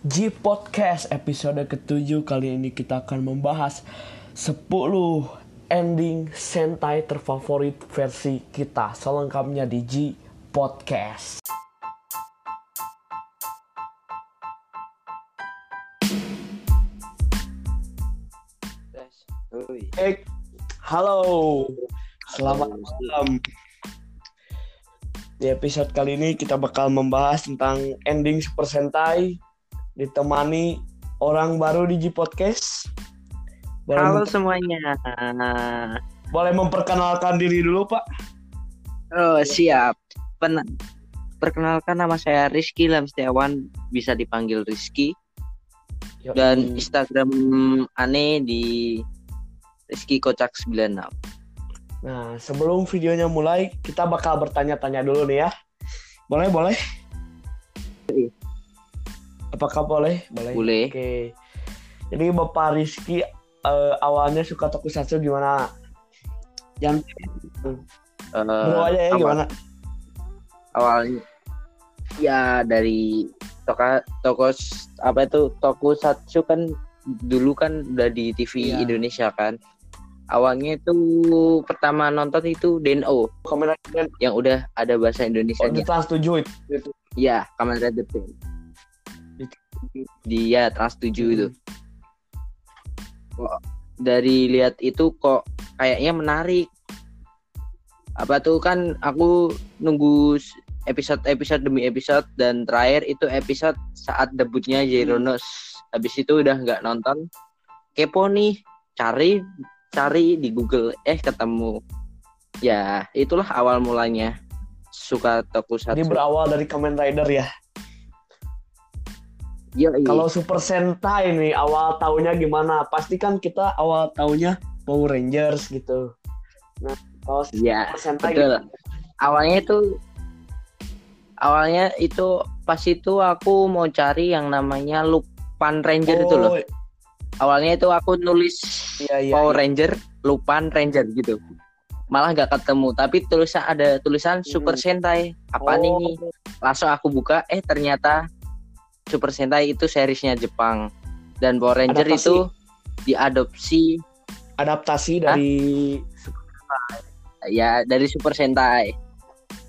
G Podcast episode ketujuh. Kali ini kita akan membahas 10 ending Sentai terfavorit versi kita selengkapnya di G Podcast. Eh, halo, selamat malam. Di episode kali ini kita bakal membahas tentang ending Super Sentai ditemani orang baru di G Podcast. Boleh, Halo semuanya. boleh memperkenalkan diri dulu, Pak? Oh, siap. Pen- Perkenalkan nama saya Rizky Lamstiawan, bisa dipanggil Rizky dan Instagram aneh di Rizky Kocak 96. Nah, sebelum videonya mulai, kita bakal bertanya-tanya dulu nih ya. Boleh, boleh? Apakah boleh? Boleh. Boleh. Oke. Jadi Bapak Rizky eh, awalnya suka tokusatsu gimana? Yang bro aja ya awal- gimana? Awalnya ya dari toka toko apa itu tokusatsu kan dulu kan udah di TV Iya. Indonesia kan. Awalnya itu pertama nonton itu Deno yang udah ada bahasa oh, Indonesia di Trans 7 itu. Iya, Kamen Rider Pain. Dia Trans 7 itu. Kok dari lihat itu kok kayaknya menarik. Apa tuh kan aku nunggu episode-episode demi episode dan terakhir itu episode saat debutnya Zeronos. Habis itu udah nggak nonton. Kepo nih, cari cari di Google eh ketemu. Ya, itulah awal mulanya suka tokusatsu. Jadi berawal dari Kamen Rider ya. Kalau Super Sentai nih awal tahunnya gimana? Pasti kan kita awal tahunnya Power Rangers gitu. Nah, kalau Super Sentai betul. gimana? awalnya itu awalnya itu pas itu aku mau cari yang namanya Lupan Ranger itu loh. Oh, Awalnya itu aku nulis Iya, iya, Power iya. Ranger, Lupan Ranger gitu. Malah nggak ketemu, tapi tulisan ada tulisan Super Hmm. Sentai. Apa? Oh, nih? Langsung aku buka, eh ternyata Super Sentai itu seriesnya Jepang dan Power Ranger Adaptasi. itu diadopsi adaptasi dari ya dari Super Sentai.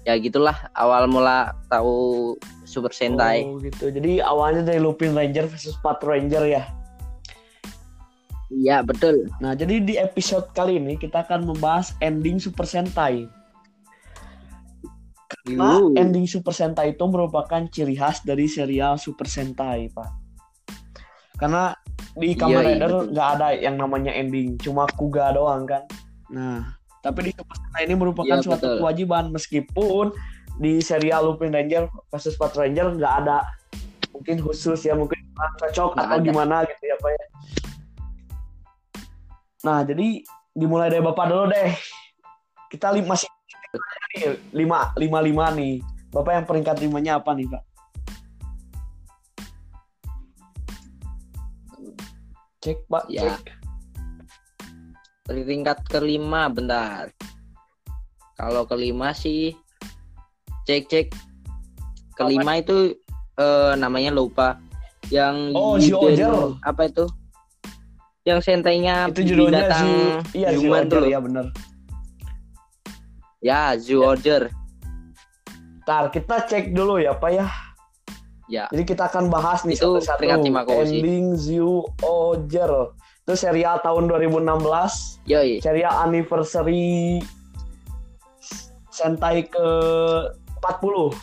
Ya gitulah awal mula tahu Super Sentai. Oh gitu. Jadi awalnya dari Lupin Ranger versus Pat Ranger ya. Iya betul. Nah, jadi di episode kali ini kita akan membahas ending Super Sentai. Uh. ending Super Sentai itu merupakan ciri khas dari serial Super Sentai, Pak. Karena di Kamen Iya, iya, Rider nggak ada yang namanya ending, cuma Kuga doang kan. Nah, tapi di Super Sentai ini merupakan Iya, suatu betul. kewajiban meskipun di serial Lupin Ranger versus Pat Ranger nggak ada mungkin khusus ya mungkin cocok atau ada. gimana gitu ya Pak ya. Nah, jadi dimulai dari Bapak dulu deh. Kita li- masih lima, lima, lima nih. Bapak yang peringkat limanya apa nih, Pak? Cek, Pak. Ya. Cek. Peringkat kelima bentar. Kalau kelima sih cek cek kelima itu eh, namanya lupa. Yang Oh, apa itu? Yang sentainya Itu judulnya binatang. Iya, tuh. ya bener. Ya, Zoo Order. Ntar kita cek dulu ya, Pak ya. Ya. Jadi kita akan bahas nih Itu sih. Ending Zoo Oger. Itu serial tahun 2016. Yoi. serial anniversary Sentai ke 40.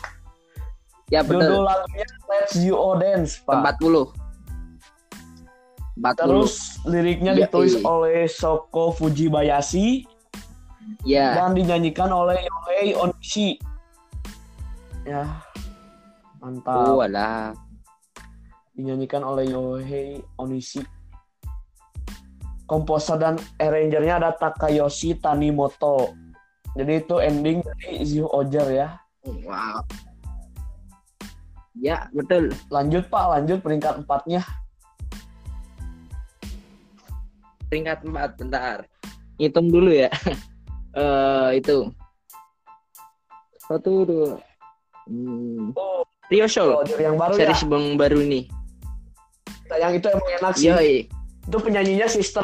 Ya Judul betul. lagunya Let's You All Dance, Pak. 40. 40. Terus liriknya Ya, ditulis oleh Soko Fujibayashi ya, dan dinyanyikan oleh Yohei Onishi. Ya. Mantap. oh alah. Dinyanyikan oleh Yohei Onishi. Komposer dan arrangernya ada Takayoshi Tanimoto. Jadi itu ending dari Zio Oger ya. Wow. Ya, betul. Lanjut Pak, lanjut peringkat empatnya. peringkat 4 bentar hitung dulu ya eh itu satu dua hmm. Oh, Rio Show Oger yang baru ya. series bang baru nih tayang itu emang enak sih. Yoi. Itu penyanyinya Sister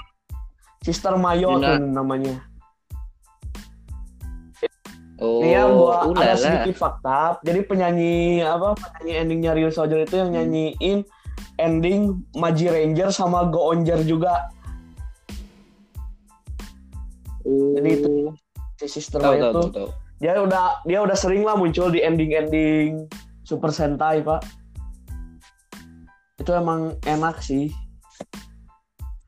Sister Mayo tuh namanya. Oh, Iya, gua ada ulala. sedikit fakta. Jadi penyanyi apa penyanyi endingnya Rio Soldier itu yang nyanyiin ending Maji Ranger sama Go Onjer juga. Oh. Jadi itu si Sister tahu Mayo tahu tuh tahu. tahu. dia udah dia udah sering lah muncul di ending-ending Super Sentai, Pak. Itu emang enak sih.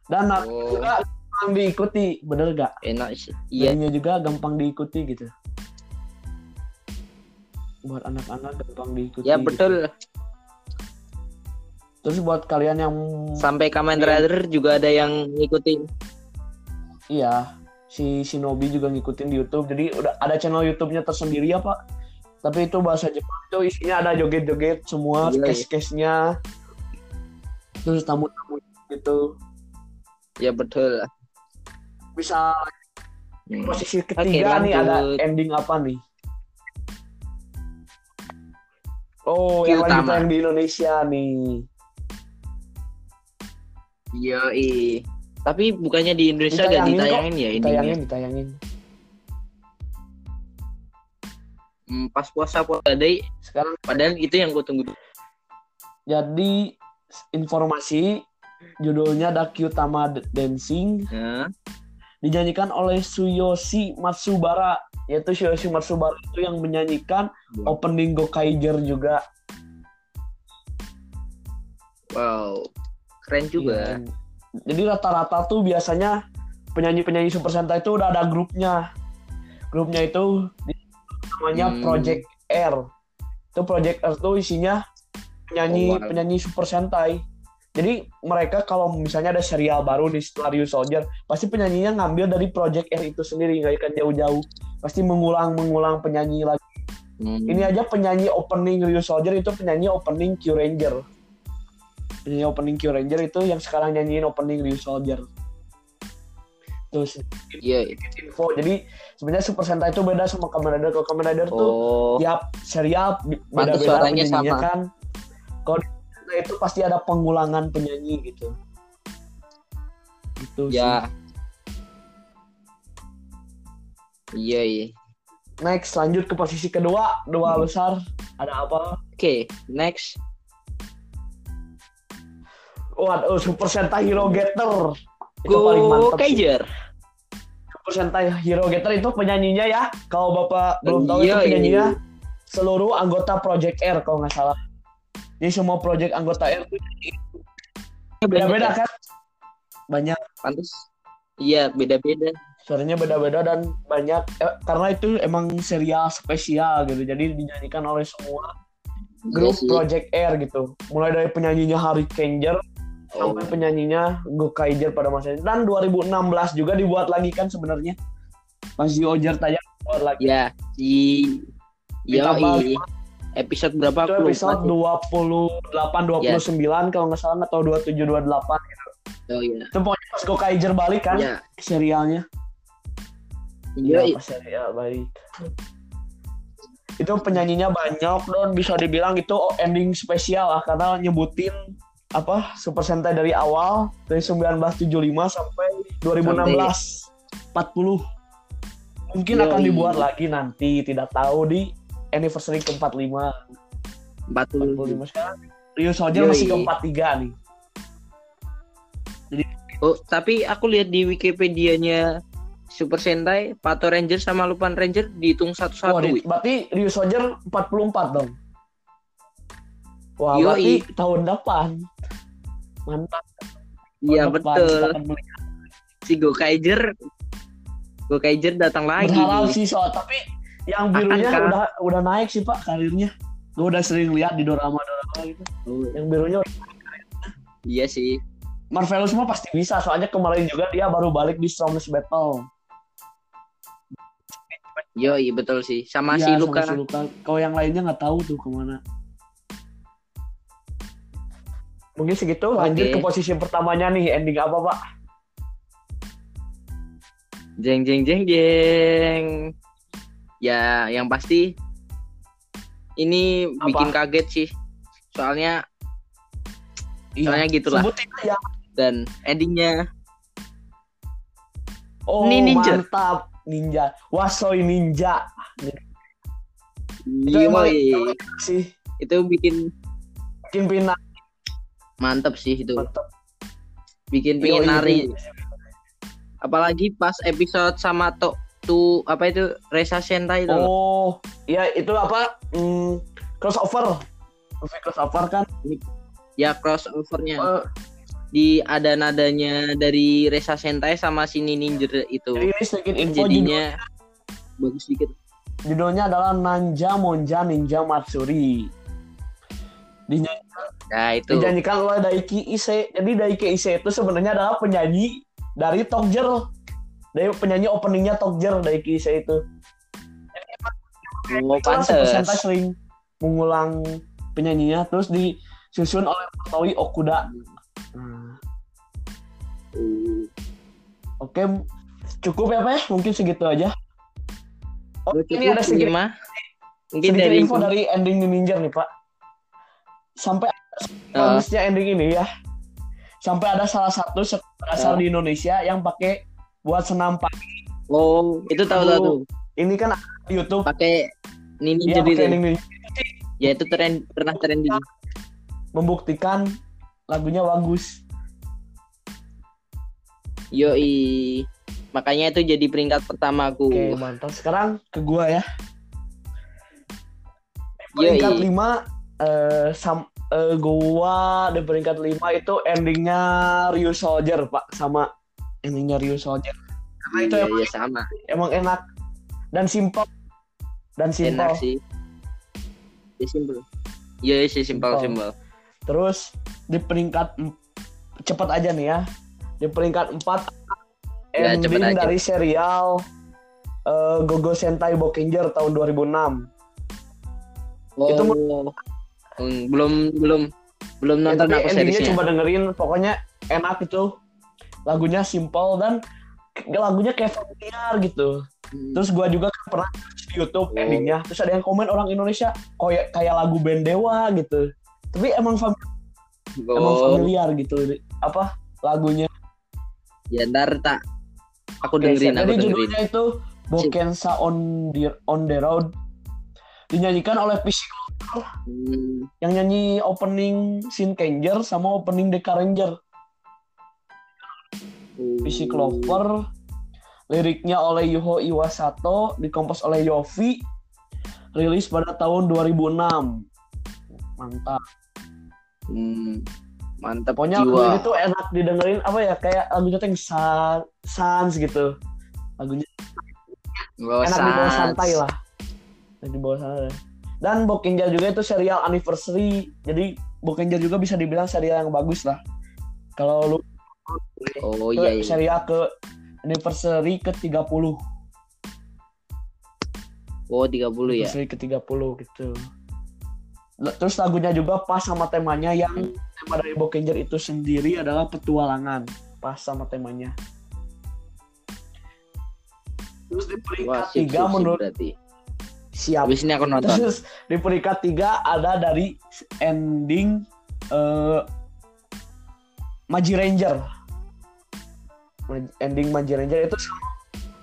Dan Oh. juga gampang diikuti, bener gak? Enak sih. Iya. Bandnya juga gampang diikuti gitu. Buat anak-anak gampang diikuti. Ya gitu. betul. Terus buat kalian yang Sampai Kamen Rider juga ada yang ngikutin. iya, si Shinobi juga ngikutin di YouTube. Jadi udah ada channel YouTube-nya tersendiri ya, Pak. Tapi itu bahasa Jepang itu isinya ada joget-joget semua, Iya, iya. case-case-nya. Terus tamu-tamu gitu. Ya betul. Bisa Hmm. posisi ketiga nih ada ending apa nih? Oh, Q yang lagi di Indonesia nih. Yoi. Tapi bukannya di Indonesia gak Ditayangin kok. ya ini. Ditayangin, ditayangin. Hmm, pas puasa puasa day. Sekarang Padahal itu yang gue tunggu. jadi informasi judulnya Dakyutama Dancing Nah, dinyanyikan oleh Suyoshi Matsubara yaitu Suyoshi Matsubara itu yang menyanyikan opening Gokaiger juga wow. Keren juga. Iya. Jadi rata-rata tuh biasanya penyanyi-penyanyi Super Sentai itu udah ada grupnya grupnya itu namanya Hmm. Project R itu Project R tuh isinya penyanyi Oh, wow. penyanyi Super Sentai jadi mereka kalau misalnya ada serial baru di setelah Ryu Soldier pasti penyanyinya ngambil dari Project R itu sendiri nggak akan jauh-jauh pasti mengulang mengulang penyanyi lagi Hmm. ini aja penyanyi opening Ryu Soldier itu penyanyi opening Q Ranger. Penyanyi opening Q Ranger itu yang sekarang nyanyiin opening Ryu Soldier. Terus Iya. info. Jadi sebenarnya Super Sentai itu beda sama Kamen Rider. Kalau Kamen Rider tuh Oh. tiap serial Pantes beda-beda suaranya sama. kan. Kalau itu pasti ada pengulangan penyanyi gitu. Itu. Ya. Iya, iya. Next lanjut ke posisi kedua, dua Hmm. besar. Ada apa? Oke, next. Waduh, Super Sentai Hero Getter. Itu paling Go mantap. sih. Kaiser. Super Sentai Hero Getter itu penyanyinya ya. Kalau Bapak belum tahu itu Iya, penyanyinya iya. seluruh anggota Project R kalau nggak salah. Jadi semua project anggota R tuh beda-beda kan? Banyak Pantes. Iya, beda-beda. suaranya beda-beda dan banyak eh, karena itu emang serial spesial gitu. Jadi dinyanyikan oleh semua grup Iya sih. Project R gitu. Mulai dari penyanyinya Harry Kanger Oh. sampai penyanyinya Gokaiger pada masa itu. Dan 2016 juga dibuat lagi kan sebenarnya. Di Ojer tayang buat lagi. Ya, si Yoi. Episode berapa? itu Aku lupa episode sih. 28 29 kalau nggak salah atau 27 28 gitu. Oh iya. Itu pokoknya pas Gokaiger balik kan Ya. serialnya. Yoi. Iya, pas serial balik. Itu penyanyinya banyak dan bisa dibilang itu ending spesial lah karena nyebutin apa Super Sentai dari awal dari 1975 sampai 2016 40 mungkin akan Yoi. dibuat lagi nanti tidak tahu di anniversary ke-45 40. 45 sekarang Rio Soldier Yoi. masih ke-43 nih Oh, tapi aku lihat di Wikipedia-nya Super Sentai, Pato Ranger sama Lupan Ranger dihitung satu-satu. di- Wi. berarti Rio Soldier 44 dong. Wah, Yoi. berarti tahun depan. Mantap. Iya betul. Si Gokaiger Gokaiger datang lagi. Berharap sih soal tapi yang birunya Akan, kan? udah udah naik sih Pak karirnya. Gue udah sering lihat di dorama-dorama gitu. Oh, Yang birunya udah- iya sih. Marvelous mah pasti bisa soalnya kemarin juga dia baru balik di Strongest Battle. Yo, iya betul sih. Sama Iya, si sama Luka. si Luka. Kalau yang lainnya nggak tahu tuh ke mana. Mungkin segitu. Lanjut ke posisi pertamanya nih. Ending apa Pak? Jeng jeng jeng jeng. Ya, yang pasti ini Apa? bikin kaget sih. Soalnya Soalnya gitulah. Sebutin aja. Dan endingnya Oh, Ini ninja. mantap. Ninja. Wasoi ninja. Itu Yoi. emang emang sih itu bikin bikin pinang. Mantep sih itu. Mantap. Bikin Yoi, nari. Apalagi pas episode sama Tok tuh apa itu Resa Sentai itu. Oh, ya itu apa? Hmm, crossover. Movie crossover kan? Ya crossovernya. Eh, Di ada nadanya dari Resa Sentai sama si Ninja itu. jadi ini sedikit info Jadinya bagus dikit. judulnya adalah Nanja Monja Ninja Matsuri. Dinyanyi, Nah, itu. dinyanyikan oleh Daiki Ise. Jadi Daiki Ise itu sebenarnya adalah penyanyi dari Tokjer. Dari penyanyi openingnya Tokjer Daiki Ise itu. Oh, pantes. Sering mengulang penyanyinya terus disusun oleh Toei Okuda. Uh, Oke, cukup ya Pak? Mungkin segitu aja. Oh, cukup ini ada lima. Mungkin sedikit dari info dari ending Ninja nih Pak. Sampai bagusnya ending ini ya. Sampai ada salah satu sekolah dasar Eh. di Indonesia yang pakai buat senam pagi. Oh, itu tahu tahu tuh. Ini kan YouTube. Pakai pakai itu. ending Ninja Ya itu tren pernah trending. membuktikan lagunya bagus. Yoi. Makanya itu jadi peringkat pertamaku. Oke, mantap. Sekarang ke gua ya. Yoi. Peringkat 5 eh sam eh, gua di peringkat 5 itu endingnya Ryu Soldier, Pak, sama endingnya Ryu Soldier. Karena itu Iya, emang, iya, sama. emang enak dan simpel. Dan simpel. Enak sih. Ya simpel. Iya sih simpel Simpel. simpel. Terus di peringkat cepat aja nih ya. Di peringkat 4 Ya, ending aja. dari serial eh, Gogo Sentai Bokenger tahun 2006. Oh. Itu belum belum belum Ya, nonton tapi aku seriesnya. coba dengerin pokoknya enak itu. Lagunya simple dan lagunya kayak familiar gitu. Hmm. terus gua juga kan pernah di YouTube Oh. endingnya terus ada yang komen orang Indonesia kayak kayak lagu band Dewa gitu. Tapi emang fam- emang Oh, familiar gitu apa lagunya. Ya ntar tak. Aku dengerin jadi aku dengerin. judulnya itu? Bokensa on the on the road. Dinyanyikan oleh PC Hmm. yang nyanyi opening Shinkenger sama opening Deka Ranger. PC Clover. Liriknya oleh Yuho Iwasato dikompos oleh Yofi. Rilis pada tahun 2006 mantap. Hmm. Mantap pokoknya lagu jiwa. ini tuh enak didengerin apa ya kayak lagunya tuh yang san, sans gitu. Lagunya Nggak enak usah. dibawa santai lah. Enak dibawa santai dan Bokenja juga itu serial anniversary jadi Bokenja juga bisa dibilang serial yang bagus lah kalau lu Oh ke iya iya. serial ke anniversary ke 30 Oh 30 ya. anniversary ke 30 gitu terus lagunya juga pas sama temanya yang tema dari Bokenger itu sendiri adalah petualangan pas sama temanya terus di peringkat sip, tiga sip, sip, menurut berarti. Siap Habis ini aku nonton. Terus di peringkat tiga ada dari ending eh Maji Ranger. Ending Maji Ranger itu sama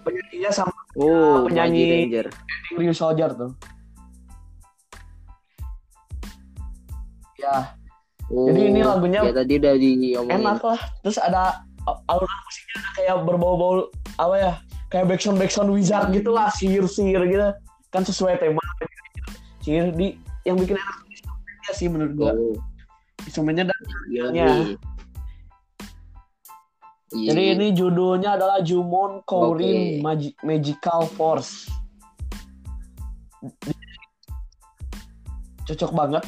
penyanyinya sama Oh, penyanyi- Maji Ranger. ending Ryu Soldier tuh. Ya, Oh, Jadi ini lagunya ya tadi udah diomongin. enak lah. Terus ada a- alunan musiknya ada kayak berbau-bau apa ya? Kayak backsound backsound wizard gitu lah, sihir-sihir gitu. Kan sesuai tema. Sihir di yang bikin enak instrumennya sih menurut gua. Oh, Instrumennya dan iya. Ya. Iya. Jadi ini judulnya adalah Jumon. Kourin Magi- Magical Force. Cocok banget,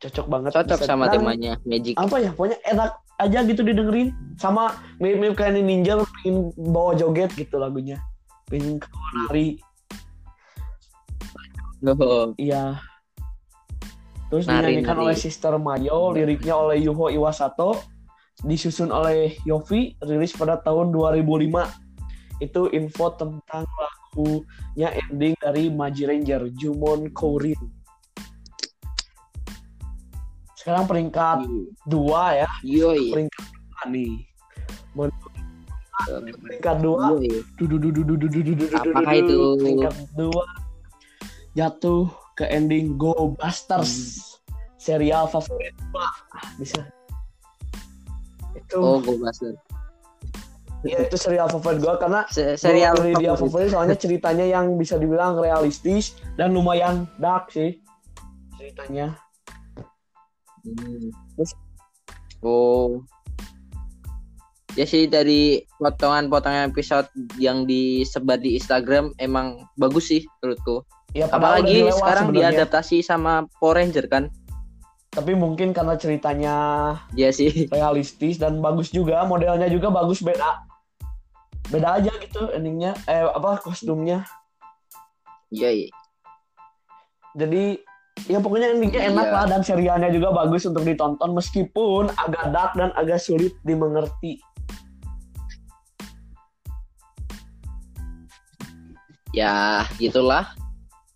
cocok banget. cocok Bisa- sama dan temanya Magic. Apa ya, pokoknya enak aja gitu didengerin. Sama mirip-mirip kayak Ninja pengen bawa joget gitu lagunya. Pengen keluar nari, Oh, iya. Terus Nari, dinyanyikan nari. oleh Sister Mayo, liriknya oleh Yuho Iwasato, disusun oleh Yofi, rilis pada tahun 2005. Itu info tentang lagunya ending dari Maji Ranger, Jumon Kourin. Sekarang peringkat dua ya, Yoi. peringkat dua nih. Peringkat dua, Apakah itu? peringkat dua jatuh ke ending Go Busters serial favorit gua bisa itu Oh, gue Buster. ya, itu serial favorit gua karena Se- Serial gua dia favorit. favorit soalnya ceritanya yang bisa dibilang realistis dan lumayan dark sih ceritanya Hmm. Oh. Ya sih dari potongan-potongan episode yang disebar di Instagram emang bagus sih menurutku. Ya Apalagi sekarang sebenarnya. diadaptasi sama Power Ranger kan. tapi mungkin karena ceritanya Ya sih. realistis dan bagus juga modelnya juga bagus beda beda aja gitu endingnya eh apa kostumnya Iya, iya. jadi ya pokoknya endingnya enak Iya. lah dan serialnya juga bagus untuk ditonton meskipun agak dark dan agak sulit dimengerti Ya, gitulah.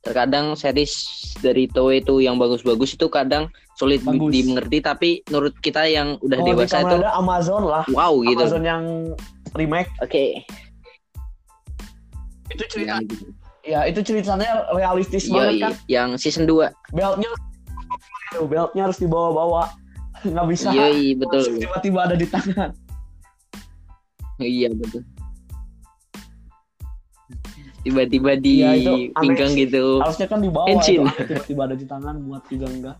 Terkadang series dari Toei itu yang bagus-bagus itu kadang sulit Bagus. dimengerti tapi menurut kita yang udah di dewasa itu Rider Amazon lah wow gitu. Amazon yang remake Oke. itu cerita Yang gitu. ya itu ceritanya realistis Yoi, banget kan yang season 2. beltnya beltnya harus dibawa-bawa nggak bisa Yoi, betul. tiba-tiba ada di tangan Iya, betul. Tiba-tiba di itu aneh pinggang gitu. harusnya kan dibawa Henshin. itu. tiba-tiba ada di tangan buat juga enggak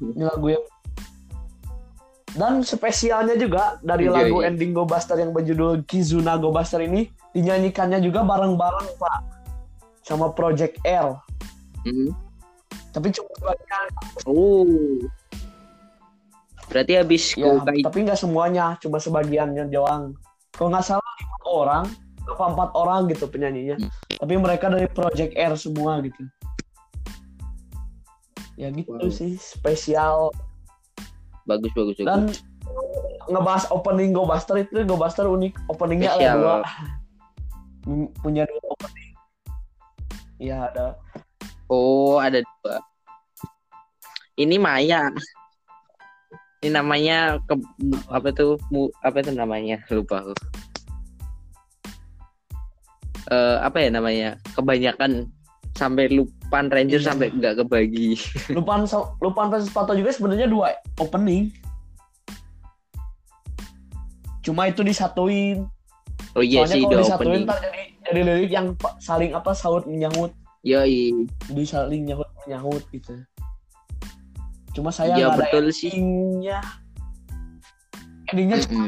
ini lagu yang dan spesialnya juga dari Iya, lagu iya. ending Go Buster yang berjudul Kizuna Go Buster ini dinyanyikannya juga bareng-bareng pak sama Project R Hmm. tapi cuma sebagian Oh. Berarti habis ya, Kokai tapi nggak semuanya cuma sebagiannya doang kalau nggak salah orang apa empat orang gitu penyanyinya Hmm. tapi mereka dari Project R semua gitu ya gitu Wow. sih spesial bagus bagus bagus. dan ngebahas opening Go Buster itu Go Buster unik openingnya ada dua punya dua opening ya ada Oh, ada dua. Ini Maya. Ini namanya ke, apa tuh? Mu, apa itu namanya? Lupa aku. Eh, apa ya namanya? Kebanyakan sampai lupan Ranger Iya. sampai nggak kebagi. lupaan So- lupaan versus Pato juga sebenarnya dua opening cuma itu disatuin Oh iya soalnya sih kalau dua disatuin opening. jadi jadi lirik yang saling apa saut menyahut Yoi. jadi saling nyahut menyahut gitu cuma saya Iya, nggak ada betul sih. endingnya endingnya cuma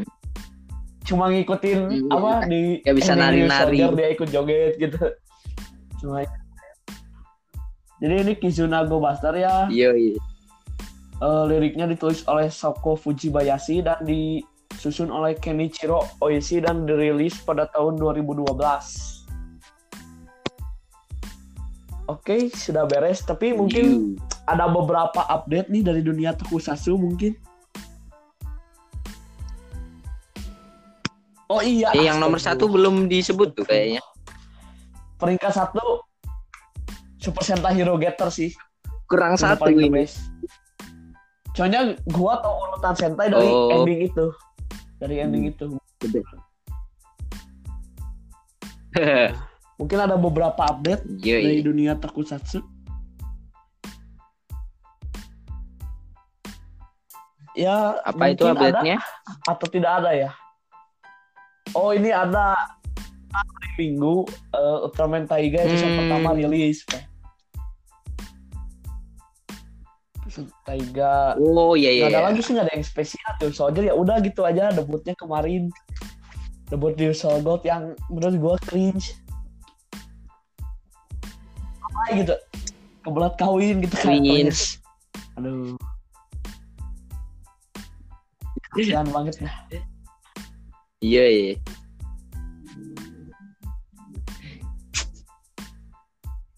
ngikutin Iya. apa di Nggak bisa nari-nari. Dia ikut joget gitu cuma jadi ini Kizuna Go Buster ya Yoi. Eh, liriknya ditulis oleh Soko Fujibayashi dan disusun oleh Kenichiro Oishi dan dirilis pada tahun 2012 Oke, sudah beres. Tapi mungkin You. ada beberapa update nih dari dunia tokusatsu mungkin. Oh iya. Eh, yang nomor satu belum disebut tuh kayaknya. Peringkat satu Super Sentai Hero Getter sih. Kurang Udah satu ini. Soalnya gua tau urutan Sentai dari Oh. ending itu. Dari ending itu. Mungkin ada beberapa update dari Yoi. dunia tokusatsu. Ya, Apa itu mungkin ada update-nya? atau tidak ada ya? Oh, ini ada hari Minggu eh, Ultraman Taiga episode Hmm. pertama rilis. Taiga Oh iya iya. Gak ada iya. lagi sih gak ada yang spesial tuh Soldier ya udah gitu aja debutnya kemarin debut di Soul Gold yang menurut gue cringe apa gitu kebelat kawin gitu kan Cringe. aduh kasihan banget ya Iya iya.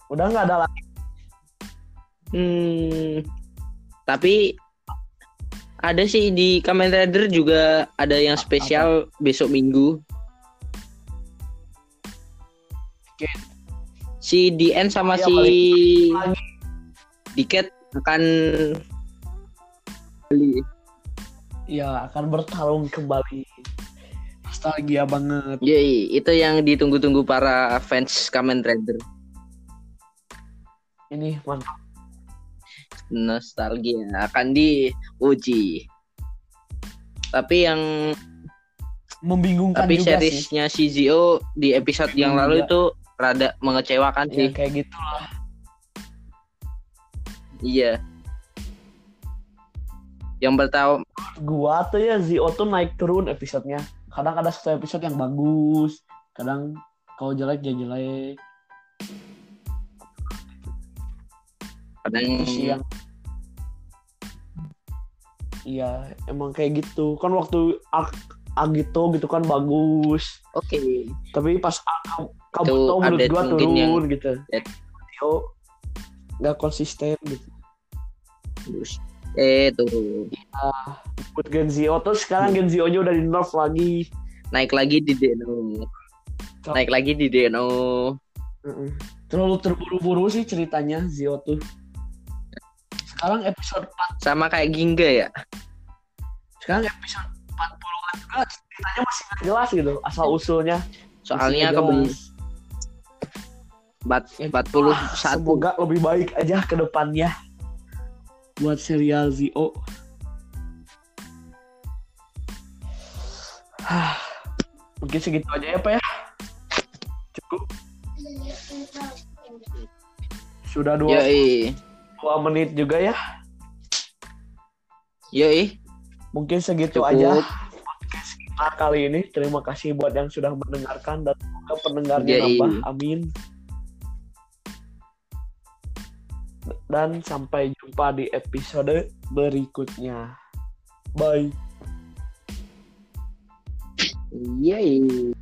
udah nggak ada lagi Hmm. Tapi ada sih di Kamen Rider juga ada yang spesial besok Minggu. Oke. Si DN sama Iya, si balik. Diket akan ya akan bertarung kembali nostalgia banget Yoi, itu yang ditunggu-tunggu para fans Kamen Rider. ini mantap Nostalgia akan diuji. Tapi yang membingungkan tapi juga sih seriesnya Shizio di episode yang Iya. lalu itu rada mengecewakan ya sih. kayak gitu lah Iya. Yang pertama gua tuh ya Zio tuh naik turun episodenya kadang ada satu episode yang bagus kadang kalau jelek ya jelek. Kadang yang iya emang kayak gitu. Kan waktu Ag- Agito gitu kan bagus. Oke. tapi pas Kabuto menurut gua mungkin yang- turun gitu. Zio nggak konsisten gitu. Terus eh turun. buat Genzio terus sekarang. Genzio nya udah di nerf lagi Naik lagi di Deno. Naik lagi di Deno. Terlalu terburu-buru sih ceritanya Zio tuh sekarang episode 4 Sama kayak Ginga ya. sekarang episode 40 juga ceritanya masih nggak jelas gitu asal usulnya Soalnya Masih nggak kebeli jelas. bat- Ya, 41 semoga lebih baik aja ke depannya buat serial Zio Hah, mungkin segitu aja ya pak ya. Cukup. Sudah dua, Yoi. dua menit juga ya. Yoi. mungkin segitu Cukup. aja podcast kita kali ini. Terima kasih buat yang sudah mendengarkan dan semoga pendengarnya nambah. Amin dan sampai jumpa di episode berikutnya bye Yoi.